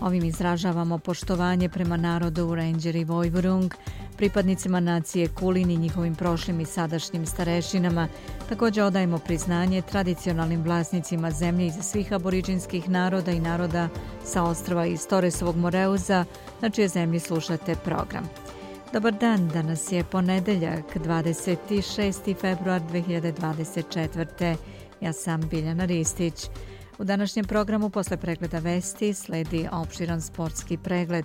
Ovim izražavamo poštovanje prema narodu u i Vojvorung, pripadnicima nacije Kulin i njihovim prošlim i sadašnjim starešinama. Također odajemo priznanje tradicionalnim vlasnicima zemlje iz svih aboriđinskih naroda i naroda sa ostrava iz Toresovog Moreuza, na čije zemlji slušate program. Dobar dan, danas je ponedeljak, 26. februar 2024. Ja sam Biljana Ristić. U današnjem programu posle pregleda vesti sledi opširan sportski pregled.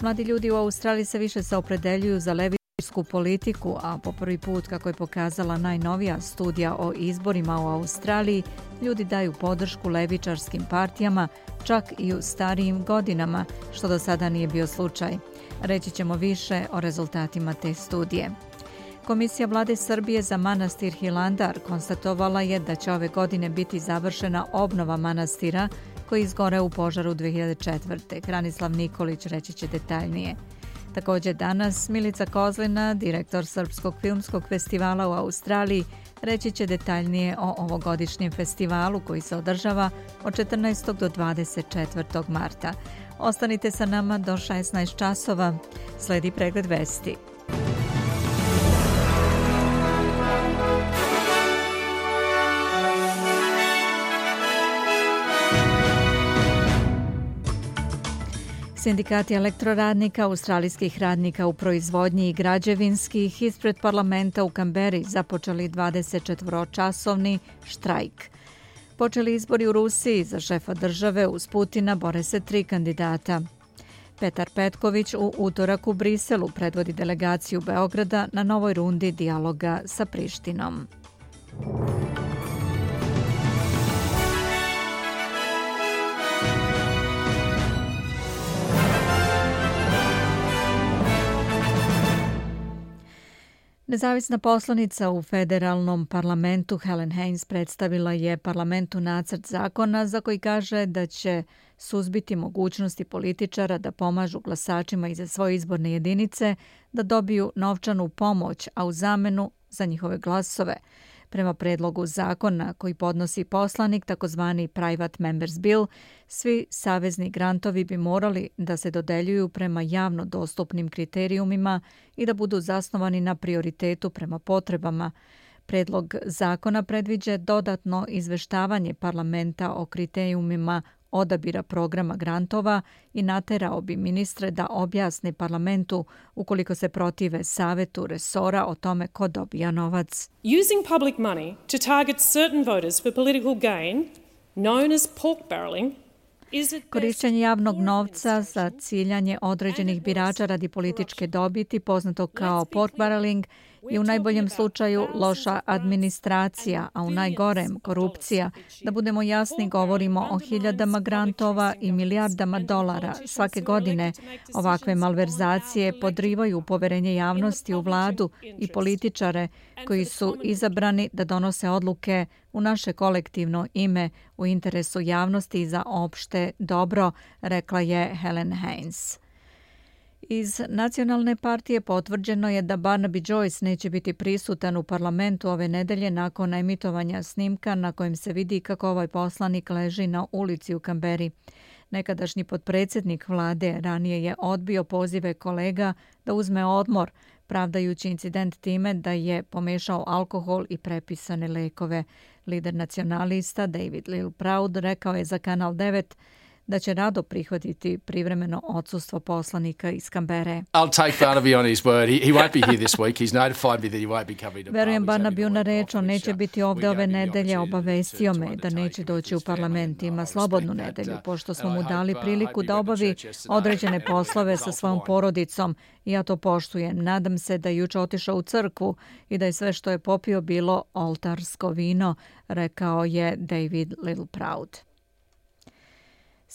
Mladi ljudi u Australiji se više se opredeljuju za levičarsku politiku, a po prvi put, kako je pokazala najnovija studija o izborima u Australiji, ljudi daju podršku levičarskim partijama, čak i u starijim godinama, što do sada nije bio slučaj. Reći ćemo više o rezultatima te studije. Komisija vlade Srbije za manastir Hilandar konstatovala je da će ove godine biti završena obnova manastira koji izgore u požaru 2004. Kranislav Nikolić reći će detaljnije. Također danas Milica Kozlina, direktor Srpskog filmskog festivala u Australiji, reći će detaljnije o ovogodišnjem festivalu koji se održava od 14. do 24. marta. Ostanite sa nama do 16 časova. Sledi pregled vesti. Sindikati elektroradnika, australijskih radnika u proizvodnji i građevinskih ispred parlamenta u Kamberi započeli 24-časovni štrajk. Počeli izbori u Rusiji za šefa države uz Putina bore se tri kandidata. Petar Petković u utorak u Briselu predvodi delegaciju Beograda na novoj rundi dijaloga sa Prištinom. Nezavisna poslanica u federalnom parlamentu Helen Haynes predstavila je parlamentu nacrt zakona za koji kaže da će suzbiti mogućnosti političara da pomažu glasačima iza svoje izborne jedinice da dobiju novčanu pomoć, a u zamenu za njihove glasove – Prema predlogu zakona koji podnosi poslanik, takozvani Private Members Bill, svi savezni grantovi bi morali da se dodeljuju prema javno dostupnim kriterijumima i da budu zasnovani na prioritetu prema potrebama. Predlog zakona predviđa dodatno izveštavanje parlamenta o kriterijumima odabira programa grantova i naterao bi ministre da objasne parlamentu ukoliko se protive savetu resora o tome ko dobija novac. Using public money to target certain voters for political gain, known as pork barreling, Korišćenje javnog novca za ciljanje određenih birača radi političke dobiti, poznato kao pork barreling, i u najboljem slučaju loša administracija, a u najgorem korupcija. Da budemo jasni, govorimo o hiljadama grantova i milijardama dolara. Svake godine ovakve malverzacije podrivaju poverenje javnosti u vladu i političare koji su izabrani da donose odluke u naše kolektivno ime u interesu javnosti za opšte dobro, rekla je Helen Haynes. Iz nacionalne partije potvrđeno je da Barnaby Joyce neće biti prisutan u parlamentu ove nedelje nakon emitovanja snimka na kojem se vidi kako ovaj poslanik leži na ulici u Kamberi. Nekadašnji podpredsjednik vlade ranije je odbio pozive kolega da uzme odmor, pravdajući incident time da je pomešao alkohol i prepisane lekove. Lider nacionalista David Lil Proud rekao je za Kanal 9 da će rado prihvatiti privremeno odsustvo poslanika iz Kambere. I'll take Barnaby on his word. He, he won't be here this week. He's notified me that he won't be coming to Verujem na reč, on neće biti ovde ove nedelje, obavestio me da neće doći u parlament. Ima slobodnu nedelju, pošto smo mu dali priliku da obavi određene poslove sa svojom porodicom. Ja to poštujem. Nadam se da je juče otišao u crkvu i da je sve što je popio bilo oltarsko vino, rekao je David Little Proud.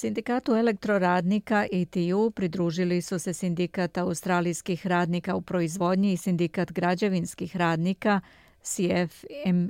Sindikatu elektroradnika ETU pridružili su se sindikat australijskih radnika u proizvodnji i sindikat građevinskih radnika CFMEU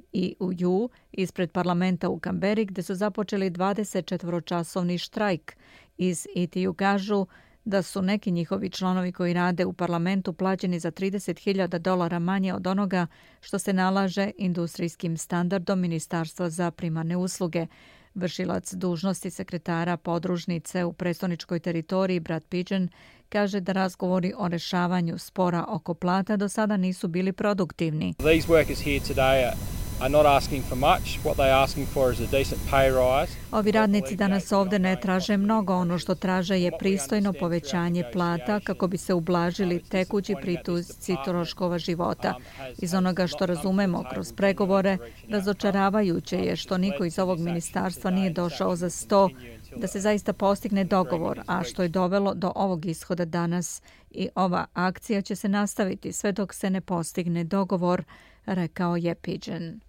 ispred parlamenta u Kamberi gdje su započeli 24-časovni štrajk. Iz ETU kažu da su neki njihovi članovi koji rade u parlamentu plaćeni za 30.000 dolara manje od onoga što se nalaže industrijskim standardom Ministarstva za primarne usluge. Vršilac dužnosti sekretara podružnice u prestoničkoj teritoriji Brad Pigeon kaže da razgovori o rešavanju spora oko plata do sada nisu bili produktivni. These workers here today are not asking for much. What they asking for is a decent pay rise. Ovi radnici danas ovde ne traže mnogo. Ono što traže je pristojno povećanje plata kako bi se ublažili tekući prituzci troškova života. Iz onoga što razumemo kroz pregovore, razočaravajuće je što niko iz ovog ministarstva nije došao za sto da se zaista postigne dogovor, a što je dovelo do ovog ishoda danas i ova akcija će se nastaviti sve dok se ne postigne dogovor, rekao je Pigeon.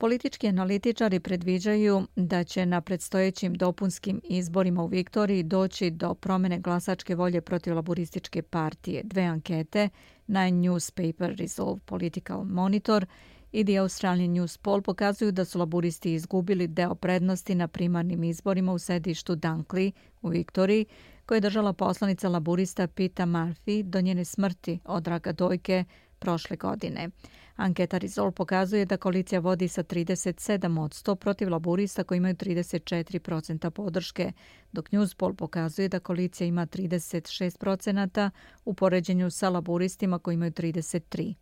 Politički analitičari predviđaju da će na predstojećim dopunskim izborima u Viktoriji doći do promene glasačke volje protiv laborističke partije. Dve ankete na Newspaper Resolve Political Monitor i The Australian News Poll pokazuju da su laburisti izgubili deo prednosti na primarnim izborima u sedištu Dunkley u Viktoriji, koje je držala poslanica laburista Pita Murphy do njene smrti od raka dojke prošle godine. Anketa Rizol pokazuje da koalicija vodi sa 37 od 100 protiv laburista koji imaju 34% podrške, dok Newspol pokazuje da koalicija ima 36% u poređenju sa laburistima koji imaju 33.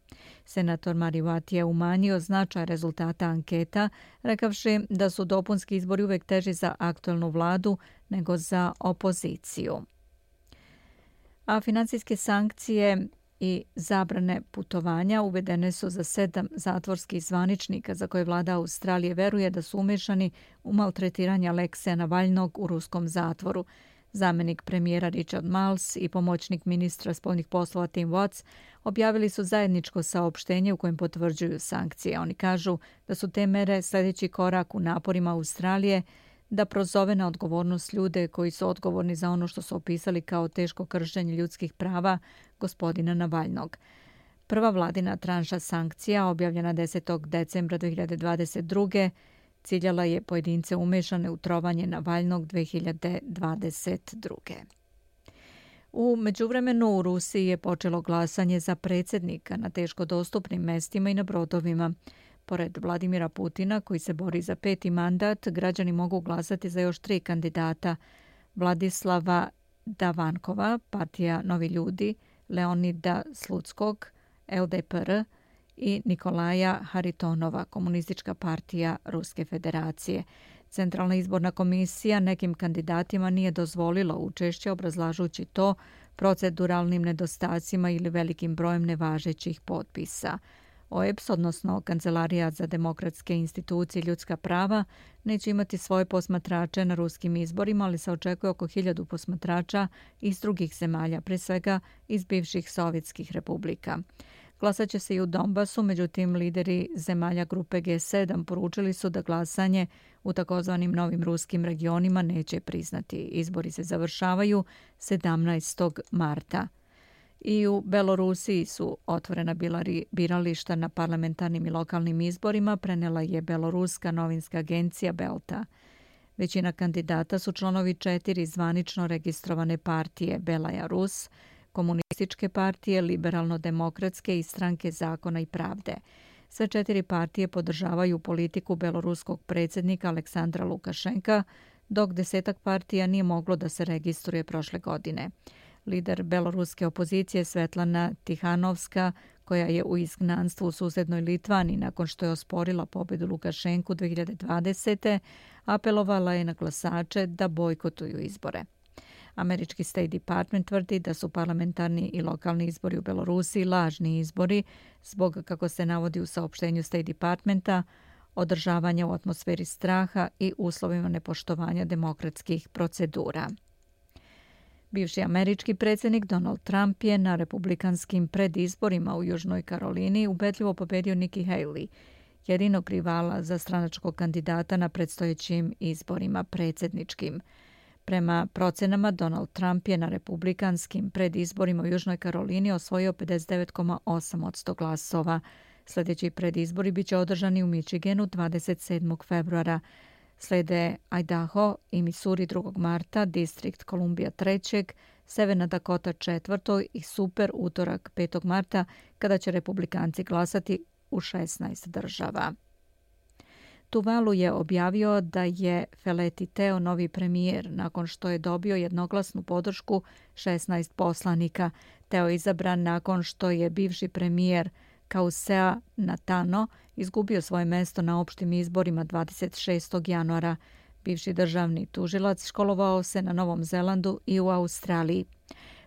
Senator Marivati je umanjio značaj rezultata anketa, rekavši da su dopunski izbori uvek teži za aktualnu vladu nego za opoziciju. A financijske sankcije i zabrane putovanja uvedene su za sedam zatvorskih zvaničnika za koje vlada Australije veruje da su umešani u maltretiranje Alekseja Navalnog u ruskom zatvoru. Zamenik premijera Richard Miles i pomoćnik ministra spoljnih poslova Tim Watts objavili su zajedničko saopštenje u kojem potvrđuju sankcije. Oni kažu da su te mere sljedeći korak u naporima Australije da prozove na odgovornost ljude koji su odgovorni za ono što su opisali kao teško kršenje ljudskih prava gospodina Navalnog. Prva vladina tranša sankcija, objavljena 10. decembra 2022. ciljala je pojedince umešane u trovanje Navalnog 2022. U međuvremenu u Rusiji je počelo glasanje za predsjednika na teško dostupnim mestima i na brodovima. Pored Vladimira Putina, koji se bori za peti mandat, građani mogu glasati za još tri kandidata. Vladislava Davankova, partija Novi ljudi, Leonida Sludskog, LDPR i Nikolaja Haritonova, komunistička partija Ruske federacije. Centralna izborna komisija nekim kandidatima nije dozvolila učešće obrazlažući to proceduralnim nedostacima ili velikim brojem nevažećih potpisa. OEPS, odnosno Kancelarija za demokratske institucije i ljudska prava, neće imati svoje posmatrače na ruskim izborima, ali se očekuje oko hiljadu posmatrača iz drugih zemalja, pre svega iz bivših sovjetskih republika. Glasat će se i u Donbasu, međutim lideri zemalja grupe G7 poručili su da glasanje u takozvanim novim ruskim regionima neće priznati. Izbori se završavaju 17. marta. I u Belorusiji su otvorena bila birališta na parlamentarnim i lokalnim izborima, prenela je Beloruska novinska agencija Belta. Većina kandidata su članovi četiri zvanično registrovane partije Belaja Rus, komunističke partije, liberalno-demokratske i stranke zakona i pravde. Sve četiri partije podržavaju politiku beloruskog predsjednika Aleksandra Lukašenka, dok desetak partija nije moglo da se registruje prošle godine lider beloruske opozicije Svetlana Tihanovska, koja je u izgnanstvu u susednoj Litvani nakon što je osporila pobedu Lukašenku 2020. apelovala je na glasače da bojkotuju izbore. Američki State Department tvrdi da su parlamentarni i lokalni izbori u Belorusiji lažni izbori zbog, kako se navodi u saopštenju State Departmenta, održavanja u atmosferi straha i uslovima nepoštovanja demokratskih procedura. Bivši američki predsjednik Donald Trump je na republikanskim predizborima u Južnoj Karolini ubedljivo pobedio Nikki Haley. jedinog rivala za stranačkog kandidata na predstojećim izborima predsjedničkim. Prema procenama, Donald Trump je na republikanskim predizborima u Južnoj Karolini osvojio 59,8 od 100 glasova. Sljedeći predizbori biće održani u Michiganu 27. februara. Slede Idaho i Missouri 2. marta, Distrikt Columbia 3. Severna Dakota 4. i Super utorak 5. marta kada će republikanci glasati u 16 država. Tuvalu je objavio da je Feleti Teo novi premijer nakon što je dobio jednoglasnu podršku 16 poslanika. Teo je izabran nakon što je bivši premijer Kausea Natano izgubio svoje mesto na opštim izborima 26. januara. Bivši državni tužilac školovao se na Novom Zelandu i u Australiji.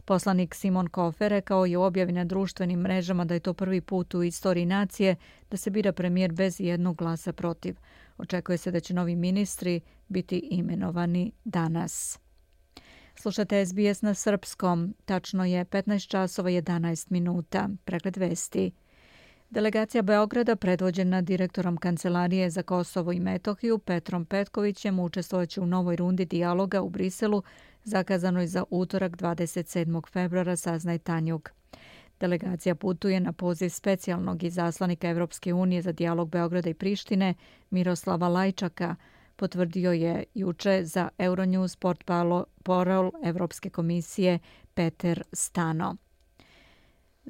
Poslanik Simon Kofer rekao je u objavi na društvenim mrežama da je to prvi put u istoriji nacije da se bira premijer bez jednog glasa protiv. Očekuje se da će novi ministri biti imenovani danas. Slušate SBS na srpskom. Tačno je 15 časova 11 minuta. Pregled vesti. Delegacija Beograda, predvođena direktorom Kancelarije za Kosovo i Metohiju Petrom Petkovićem, učestvojeće u novoj rundi dijaloga u Briselu, zakazanoj za utorak 27. februara, saznaj Tanjuk. Delegacija putuje na poziv specijalnog izaslanika Evropske unije za dijalog Beograda i Prištine, Miroslava Lajčaka, potvrdio je juče za Euronews portpalo Porol Evropske komisije Peter Stano.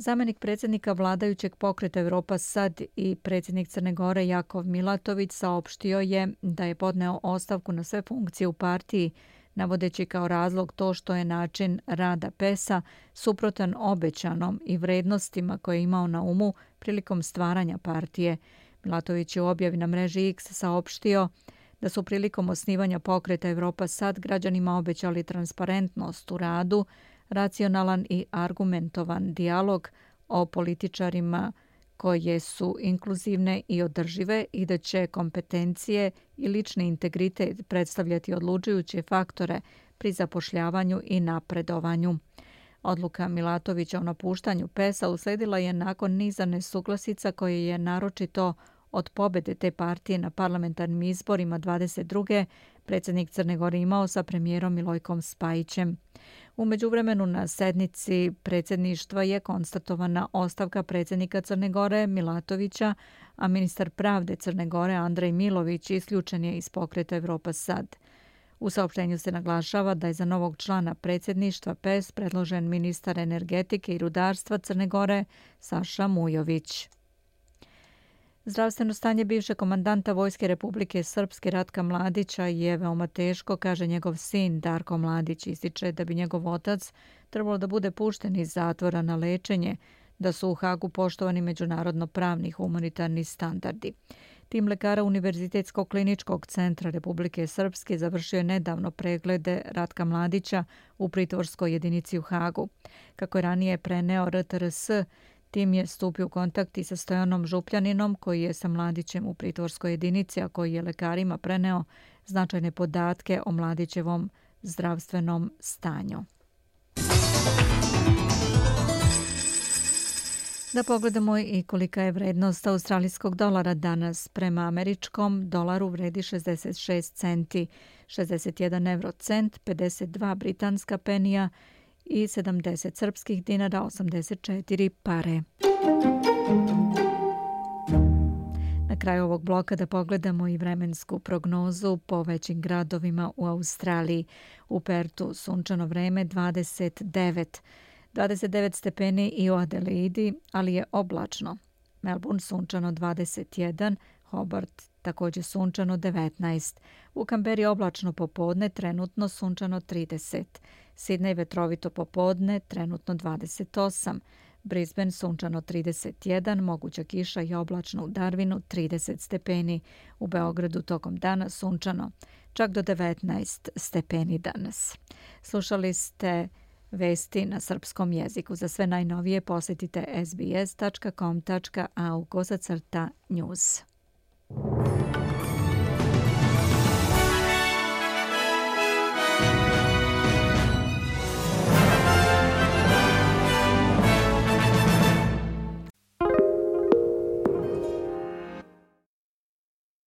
Zamenik predsjednika vladajućeg pokreta Evropa Sad i predsjednik Crne Gore Jakov Milatović saopštio je da je podneo ostavku na sve funkcije u partiji, navodeći kao razlog to što je način rada PESA suprotan obećanom i vrednostima koje je imao na umu prilikom stvaranja partije. Milatović je u objavi na mreži X saopštio da su prilikom osnivanja pokreta Evropa Sad građanima obećali transparentnost u radu, racionalan i argumentovan dijalog o političarima koje su inkluzivne i održive i da će kompetencije i lični integritet predstavljati odlučujuće faktore pri zapošljavanju i napredovanju. Odluka Milatovića o napuštanju PES-a usledila je nakon niza nesuglasica koje je naročito od pobede te partije na parlamentarnim izborima 22. predsjednik Crne Gore imao sa premijerom Milojkom Spajićem. U međuvremenu na sednici predsjedništva je konstatovana ostavka predsjednika Crne Gore Milatovića, a ministar pravde Crne Gore Andrej Milović isključen je iz pokreta Evropa Sad. U saopštenju se naglašava da je za novog člana predsjedništva PES predložen ministar energetike i rudarstva Crne Gore Saša Mujović. Zdravstveno stanje bivše komandanta Vojske Republike Srpske Ratka Mladića je veoma teško, kaže njegov sin Darko Mladić. Ističe da bi njegov otac trebalo da bude pušten iz zatvora na lečenje, da su u Hagu poštovani međunarodno pravni humanitarni standardi. Tim lekara Univerzitetskog kliničkog centra Republike Srpske završio je nedavno preglede Ratka Mladića u pritvorskoj jedinici u Hagu. Kako je ranije preneo RTRS, Tim je stupio u kontakt i sa Stojanom Župljaninom, koji je sa mladićem u pritvorskoj jedinici, a koji je lekarima preneo značajne podatke o mladićevom zdravstvenom stanju. Da pogledamo i kolika je vrednost australijskog dolara danas. Prema američkom dolaru vredi 66 centi, 61 euro cent, 52 britanska penija i 70 srpskih dinara 84 pare. Na kraju ovog bloka da pogledamo i vremensku prognozu po većim gradovima u Australiji. U Pertu sunčano vreme 29, 29 stepeni i u Adelaidi, ali je oblačno. Melbourne sunčano 21, Hobart također sunčano 19. U Kamberi oblačno popodne, trenutno sunčano 30. Sidney vetrovito popodne, trenutno 28. Brisbane sunčano 31, moguća kiša i oblačno u Darwinu 30 stepeni. U Beogradu tokom dana sunčano, čak do 19 stepeni danas. Slušali ste vesti na srpskom jeziku. Za sve najnovije posjetite sbs.com.au kosacrta news.